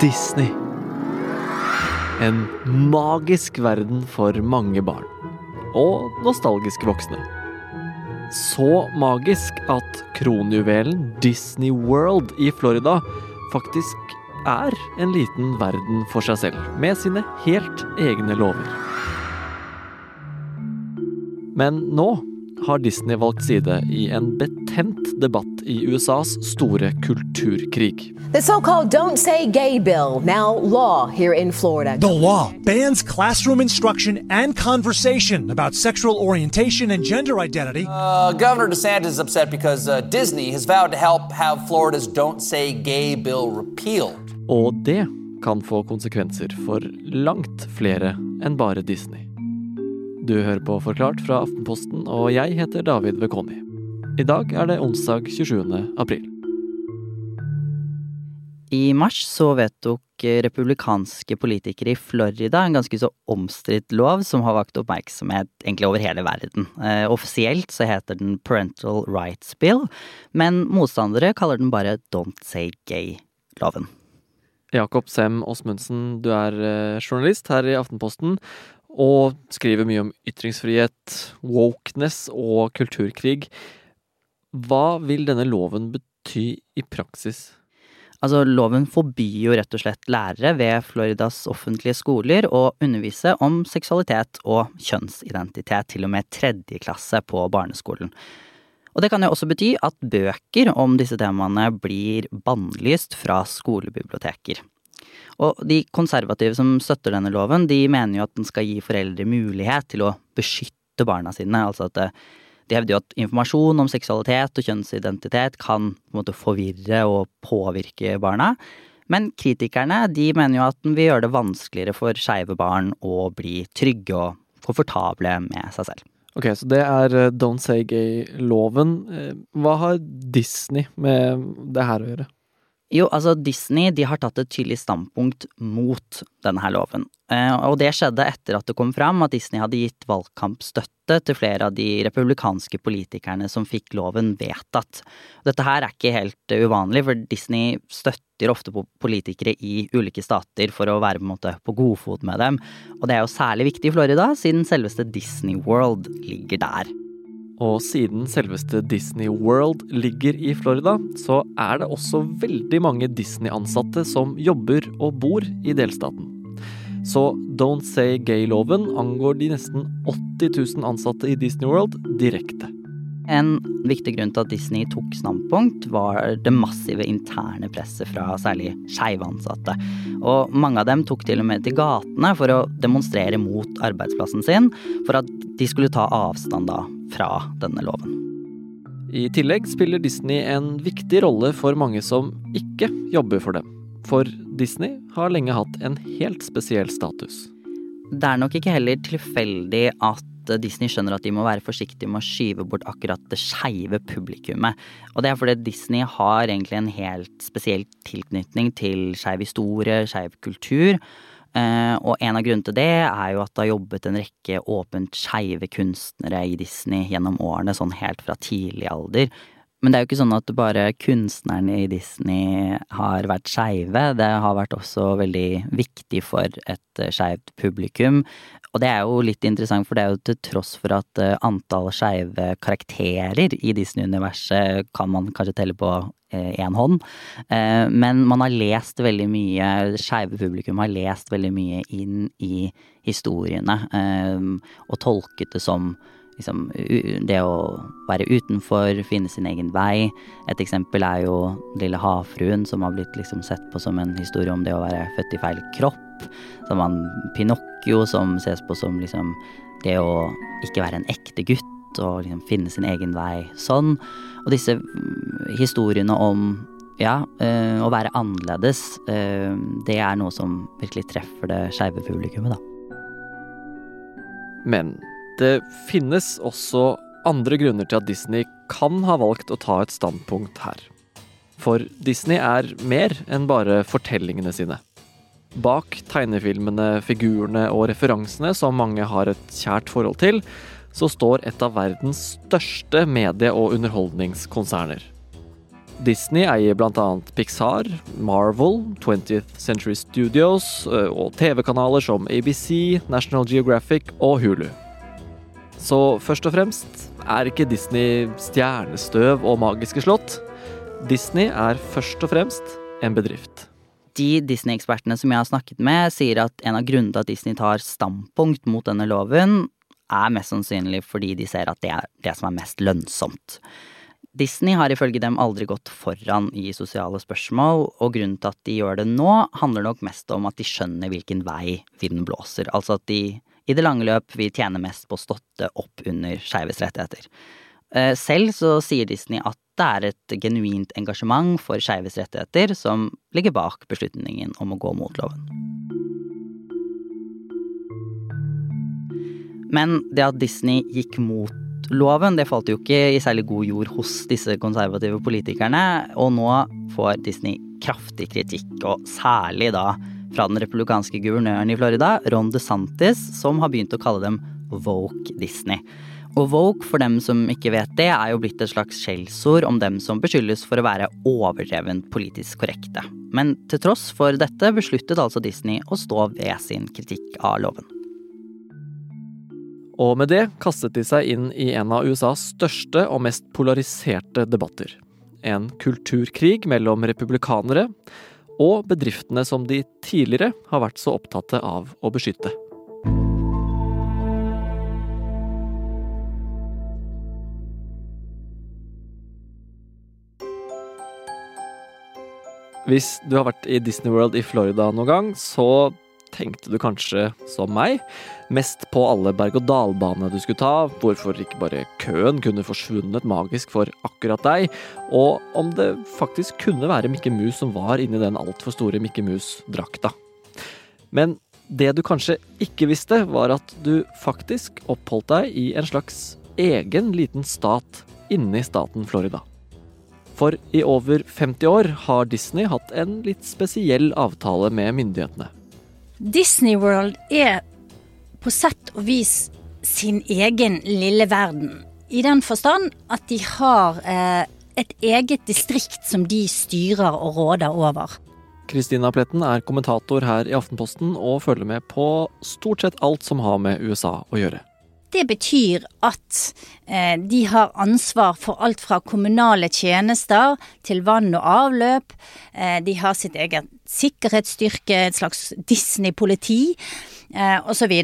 Disney. En magisk verden for mange barn. Og nostalgiske voksne. Så magisk at kronjuvelen Disney World i Florida faktisk er en liten verden for seg selv, med sine helt egne lover. Men nå har Disney valgt side i en betent debatt i USAs store kulturkrig. The so called Don't Say Gay bill, now law here in Florida. The law bans classroom instruction and conversation about sexual orientation and gender identity. Uh, Governor DeSantis is upset because uh, Disney has vowed to help have Florida's Don't Say Gay bill repealed. Og det kan få konsekvenser for langt flere enn bare Disney. Du hører på Forklart fra Aftenposten, og jeg heter David Vekoni. I dag er det onsdag 27. april. I mars så vedtok republikanske politikere i Florida en ganske så omstridt lov som har vakt oppmerksomhet egentlig over hele verden. Eh, offisielt så heter den Parental Rights Bill, men motstandere kaller den bare Don't Say Gay-loven. Jakob Sem Osmundsen, du er eh, journalist her i Aftenposten og skriver mye om ytringsfrihet, wokeness og kulturkrig. Hva vil denne loven bety i praksis? Altså, loven forbyr jo rett og slett lærere ved Floridas offentlige skoler å undervise om seksualitet og kjønnsidentitet til og med tredje klasse på barneskolen. Og det kan jo også bety at bøker om disse temaene blir bannlyst fra skolebiblioteker. Og de konservative som støtter denne loven, de mener jo at den skal gi foreldre mulighet til å beskytte barna sine. Altså at de hevder jo at informasjon om seksualitet og kjønnsidentitet kan på en måte forvirre og påvirke barna. Men kritikerne de mener jo at den vil gjøre det vanskeligere for skeive barn å bli trygge og komfortable med seg selv. Ok, så det er eh, Don't Say Gay-loven. Eh, hva har Disney med det her å gjøre? Jo, altså Disney de har tatt et tydelig standpunkt mot denne her loven. Eh, og det skjedde etter at det kom fram at Disney hadde gitt valgkampstøtte til flere av de republikanske politikerne som fikk loven vedtatt. Dette her er ikke helt uvanlig, for Disney støtter ofte politikere i ulike stater for å være på, en måte på godfot med dem. Og det er jo særlig viktig i Florida, siden selveste Disney World ligger der. Og siden selveste Disney World ligger i Florida, så er det også veldig mange Disney-ansatte som jobber og bor i delstaten. Så Don't Say Gay-loven angår de nesten 80 000 ansatte i Disney World direkte. En viktig grunn til at Disney tok standpunkt, var det massive interne presset fra særlig skeive ansatte. Og mange av dem tok til og med til gatene for å demonstrere mot arbeidsplassen sin, for at de skulle ta avstand da fra denne loven. I tillegg spiller Disney en viktig rolle for mange som ikke jobber for dem. For Disney har lenge hatt en helt spesiell status. Det er nok ikke heller tilfeldig at Disney skjønner at de må være forsiktige med å skyve bort akkurat det skeive publikummet. Og det er fordi Disney har egentlig en helt spesiell tilknytning til skeiv historie, skeiv kultur. Eh, og en av grunnene til det er jo at det har jobbet en rekke åpent skeive kunstnere i Disney gjennom årene, sånn helt fra tidlig alder. Men det er jo ikke sånn at bare kunstnerne i Disney har vært skeive. Det har vært også veldig viktig for et skeivt publikum. Og det er jo litt interessant, for det er jo til tross for at antall skeive karakterer i Disney-universet kan man kanskje telle på én hånd. Men man har lest veldig mye, skeive publikum har lest veldig mye inn i historiene og tolket det som liksom, det å være utenfor, finne sin egen vei. Et eksempel er jo Lille havfruen, som har blitt liksom sett på som en historie om det å være født i feil kropp. Så har man Pinocchio, som ses på som liksom det å ikke være en ekte gutt og liksom finne sin egen vei sånn. Og disse historiene om ja, øh, å være annerledes, øh, det er noe som virkelig treffer det skeive publikummet, da. Men det finnes også andre grunner til at Disney kan ha valgt å ta et standpunkt her. For Disney er mer enn bare fortellingene sine. Bak tegnefilmene, figurene og referansene som mange har et kjært forhold til, så står et av verdens største medie- og underholdningskonserner. Disney eier bl.a. Pixar, Marvel, 20th Century Studios eh, og TV-kanaler som ABC, National Geographic og Hulu. Så først og fremst er ikke Disney stjernestøv og magiske slott. Disney er først og fremst en bedrift. De Disney-ekspertene som jeg har snakket med, sier at en av grunnene til at Disney tar standpunkt mot denne loven, er mest sannsynlig fordi de ser at det er det som er mest lønnsomt. Disney har ifølge dem aldri gått foran i sosiale spørsmål, og grunnen til at de gjør det nå, handler nok mest om at de skjønner hvilken vei vinden blåser. Altså at de i det lange løp vil tjene mest på å støtte opp under skeives rettigheter. Eh, selv så sier Disney at det er et genuint engasjement for skeives rettigheter som ligger bak beslutningen om å gå mot loven. Men det at Disney gikk mot loven, det falt jo ikke i særlig god jord hos disse konservative politikerne, og nå får Disney kraftig kritikk, og særlig da fra den republikanske guvernøren i Florida, Ron DeSantis, som har begynt å kalle dem Voke Disney. Og woke, for dem som ikke vet det, er jo blitt et slags skjellsord om dem som beskyldes for å være overdrevent politisk korrekte. Men til tross for dette besluttet altså Disney å stå ved sin kritikk av loven. Og med det kastet de seg inn i en av USAs største og mest polariserte debatter. En kulturkrig mellom republikanere og bedriftene som de tidligere har vært så opptatt av å beskytte. Hvis du har vært i Disney World i Florida noen gang, så tenkte du kanskje, som meg, mest på alle berg-og-dal-banene du skulle ta, hvorfor ikke bare køen kunne forsvunnet magisk for akkurat deg, og om det faktisk kunne være Mikke Mus som var inni den altfor store Mikke Mus-drakta. Men det du kanskje ikke visste, var at du faktisk oppholdt deg i en slags egen liten stat inni staten Florida. For i over 50 år har Disney hatt en litt spesiell avtale med myndighetene. Disney World er på sett og vis sin egen lille verden. I den forstand at de har eh, et eget distrikt som de styrer og råder over. Kristina Pletten er kommentator her i Aftenposten og følger med på stort sett alt som har med USA å gjøre. Det betyr at eh, de har ansvar for alt fra kommunale tjenester til vann og avløp. Eh, de har sitt eget sikkerhetsstyrke, et slags Disney-politi eh, osv.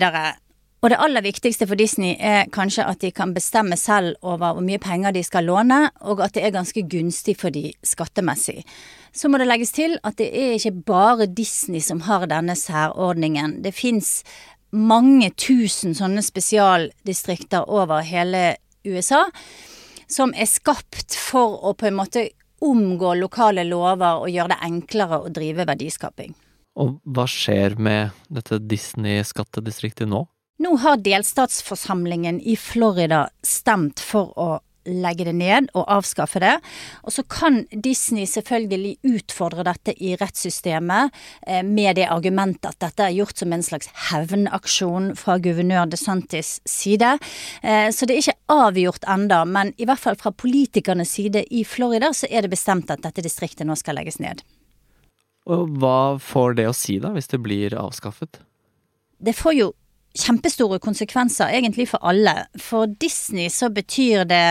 Og det aller viktigste for Disney er kanskje at de kan bestemme selv over hvor mye penger de skal låne, og at det er ganske gunstig for de skattemessig. Så må det legges til at det er ikke bare Disney som har denne særordningen. Det fins mange tusen sånne spesialdistrikter over hele USA som er skapt for å på en måte omgå lokale lover og gjøre det enklere å drive verdiskaping. Og hva skjer med dette Disney-skattedistriktet nå? Nå har delstatsforsamlingen i Florida stemt for å legge det ned og avskaffe det. Og så kan Disney selvfølgelig utfordre dette i rettssystemet eh, med det argumentet at dette er gjort som en slags hevnaksjon fra guvernør DeSantis side. Eh, så det er ikke avgjort enda, men i hvert fall fra politikernes side i Florida så er det bestemt at dette distriktet nå skal legges ned. Og hva får det å si, da, hvis det blir avskaffet? Det får jo kjempestore konsekvenser egentlig for alle. For Disney så betyr det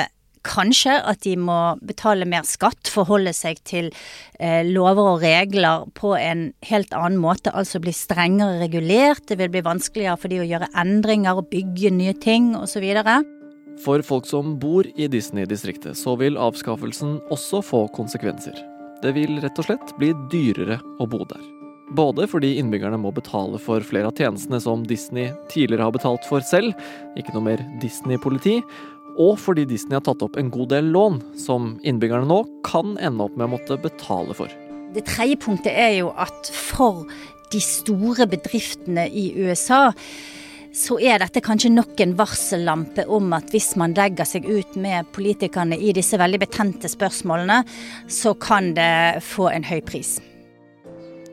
Kanskje at de må betale mer skatt, forholde seg til eh, lover og regler på en helt annen måte, altså bli strengere regulert. Det vil bli vanskeligere for de å gjøre endringer og bygge nye ting osv. For folk som bor i Disney-distriktet, så vil avskaffelsen også få konsekvenser. Det vil rett og slett bli dyrere å bo der. Både fordi innbyggerne må betale for flere av tjenestene som Disney tidligere har betalt for selv, ikke noe mer Disney-politi, og fordi Disney har tatt opp en god del lån, som innbyggerne nå kan ende opp med å måtte betale for. Det tredje punktet er jo at for de store bedriftene i USA så er dette kanskje nok en varsellampe om at hvis man legger seg ut med politikerne i disse veldig betente spørsmålene, så kan det få en høy pris.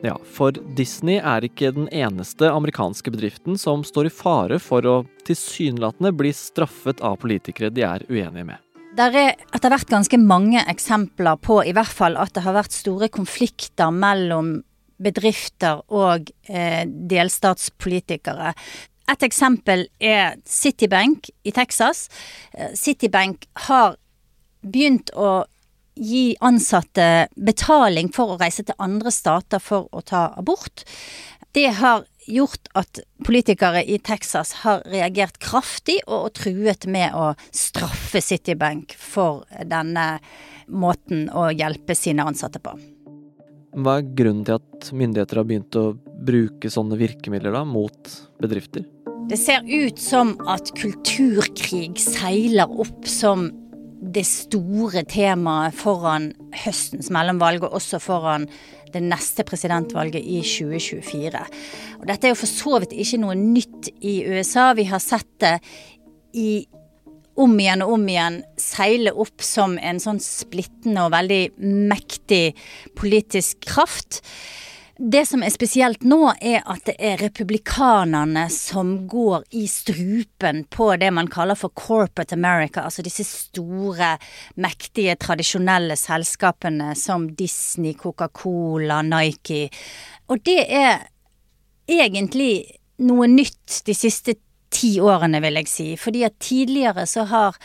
Ja, for Disney er ikke den eneste amerikanske bedriften som står i fare for å tilsynelatende bli straffet av politikere de er uenige med. Der er etter hvert ganske mange eksempler på i hvert fall at det har vært store konflikter mellom bedrifter og eh, delstatspolitikere. Et eksempel er Citibank i Texas. Eh, Citibank har begynt å gi ansatte betaling for å reise til andre stater for å ta abort. Det har gjort at politikere i Texas har reagert kraftig og, og truet med å straffe Citibank for denne måten å hjelpe sine ansatte på. Hva er grunnen til at myndigheter har begynt å bruke sånne virkemidler da, mot bedrifter? Det ser ut som at kulturkrig seiler opp som det store temaet foran høstens mellomvalg, og også foran det neste presidentvalget i 2024. Og dette er jo for så vidt ikke noe nytt i USA. Vi har sett det i om igjen og om igjen seile opp som en sånn splittende og veldig mektig politisk kraft. Det som er spesielt nå, er at det er republikanerne som går i strupen på det man kaller for corporate America, altså disse store, mektige, tradisjonelle selskapene som Disney, Coca-Cola, Nike. Og det er egentlig noe nytt de siste ti årene, vil jeg si. Fordi at tidligere så har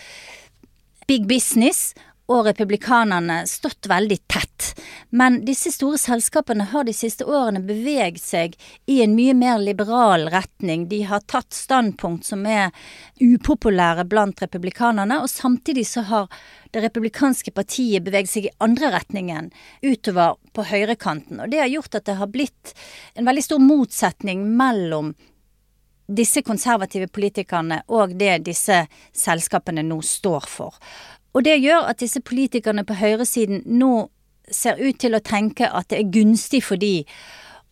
big business og republikanerne stått veldig tett. Men disse store selskapene har de siste årene beveget seg i en mye mer liberal retning. De har tatt standpunkt som er upopulære blant republikanerne, og samtidig så har det republikanske partiet beveget seg i andre retningen, utover på høyrekanten. Og det har gjort at det har blitt en veldig stor motsetning mellom disse konservative politikerne og det disse selskapene nå står for. Og det gjør at disse politikerne på høyresiden nå ser ut til å tenke at det er gunstig for de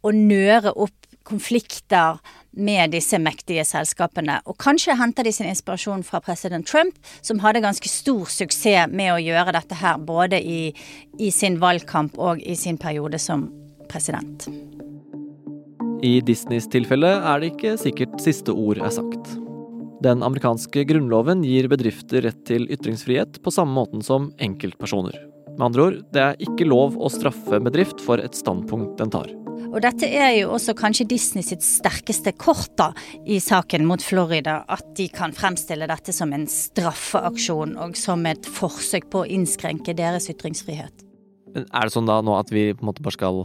å nøre opp konflikter med disse mektige selskapene. Og kanskje henter de sin inspirasjon fra president Trump, som hadde ganske stor suksess med å gjøre dette her, både i, i sin valgkamp og i sin periode som president. I Disneys tilfelle er det ikke sikkert siste ord er sagt. Den amerikanske grunnloven gir bedrifter rett til ytringsfrihet på samme måten som enkeltpersoner. Med andre ord, det er ikke lov å straffe en bedrift for et standpunkt den tar. Og dette er jo også kanskje Disney sitt sterkeste kort da, i saken mot Florida. At de kan fremstille dette som en straffeaksjon og som et forsøk på å innskrenke deres ytringsfrihet. Men er det sånn da nå at vi på en måte bare skal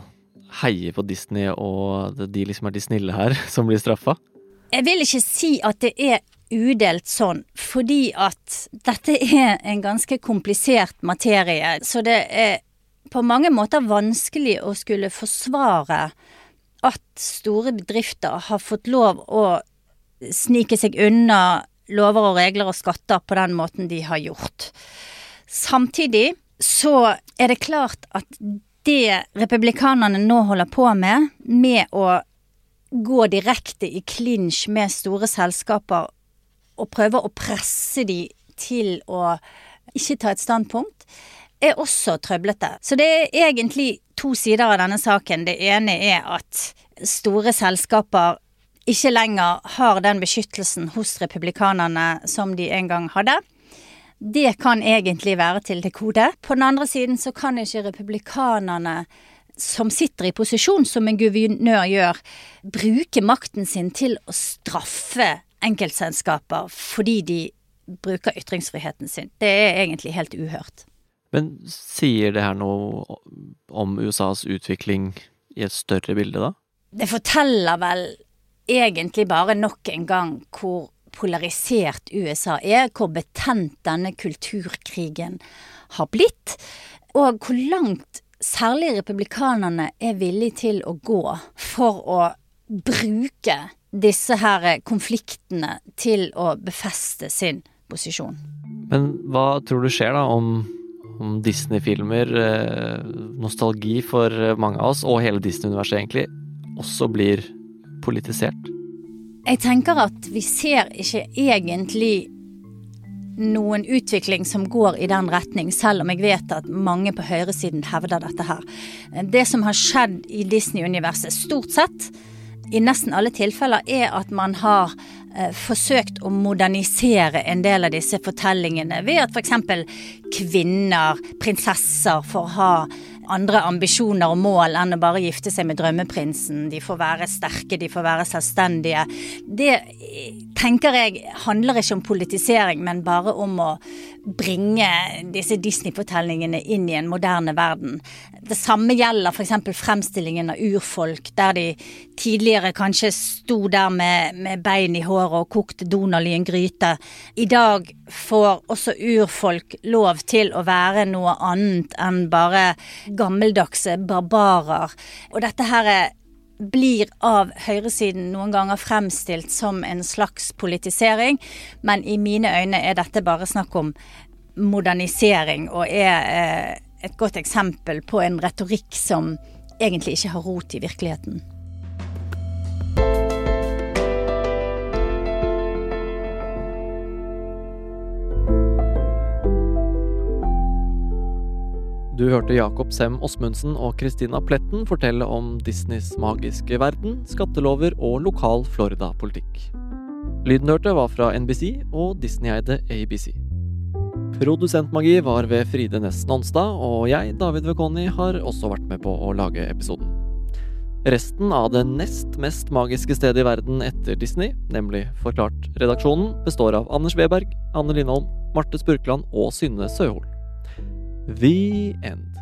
heie på Disney, og de liksom er de snille her, som blir straffa? Jeg vil ikke si at det er udelt sånn, fordi at dette er en ganske komplisert materie. Så det er på mange måter vanskelig å skulle forsvare at store bedrifter har fått lov å snike seg unna lover og regler og skatter på den måten de har gjort. Samtidig så er det klart at det republikanerne nå holder på med, med å gå direkte i klinsj med store selskaper og prøver å presse de til å ikke ta et standpunkt, er også trøblete. Så det er egentlig to sider av denne saken. Det ene er at store selskaper ikke lenger har den beskyttelsen hos republikanerne som de en gang hadde. Det kan egentlig være til det gode. På den andre siden så kan ikke republikanerne som sitter i posisjon, som en guvernør gjør, bruke makten sin til å straffe enkeltselskaper fordi de bruker ytringsfriheten sin. Det er egentlig helt uhørt. Men sier det her noe om USAs utvikling i et større bilde, da? Det forteller vel egentlig bare nok en gang hvor polarisert USA er, hvor betent denne kulturkrigen har blitt, og hvor langt særlig republikanerne er villige til å gå for å bruke disse her konfliktene til å befeste sin posisjon. Men hva tror du skjer da om, om Disney-filmer, eh, nostalgi for mange av oss, og hele Disney-universet egentlig, også blir politisert? Jeg tenker at vi ser ikke egentlig noen utvikling som går i den retning, selv om jeg vet at mange på høyresiden hevder dette her. Det som har skjedd i Disney-universet, stort sett, i nesten alle tilfeller er at man har eh, forsøkt å modernisere en del av disse fortellingene ved at f.eks. kvinner, prinsesser, får ha andre ambisjoner og mål enn å bare gifte seg med drømmeprinsen. De får være sterke, de får være selvstendige. Det tenker jeg handler ikke om politisering, men bare om å bringe disse Disney-fortellingene inn i en moderne verden. Det samme gjelder f.eks. fremstillingen av urfolk, der de tidligere kanskje sto der med, med bein i håret og kokte Donald i en gryte. I dag får også urfolk lov til å være noe annet enn bare gammeldagse barbarer. Og dette her blir av høyresiden noen ganger fremstilt som en slags politisering, men i mine øyne er dette bare snakk om modernisering, og er eh, et godt eksempel på en retorikk som egentlig ikke har rot i virkeligheten. Du hørte Jakob Sem Osmundsen og Christina Pletten fortelle om Disneys magiske verden, skattelover og lokal Florida-politikk. Lyden hørte var fra NBC og Disney-eide ABC. Produsentmagi var ved Fride Næss Nonstad, og jeg, David Vekoni, har også vært med på å lage episoden. Resten av det nest mest magiske stedet i verden etter Disney, nemlig Forklart-redaksjonen, består av Anders Weberg, Anne Lindholm, Marte Spurkland og Synne Søhol. The end.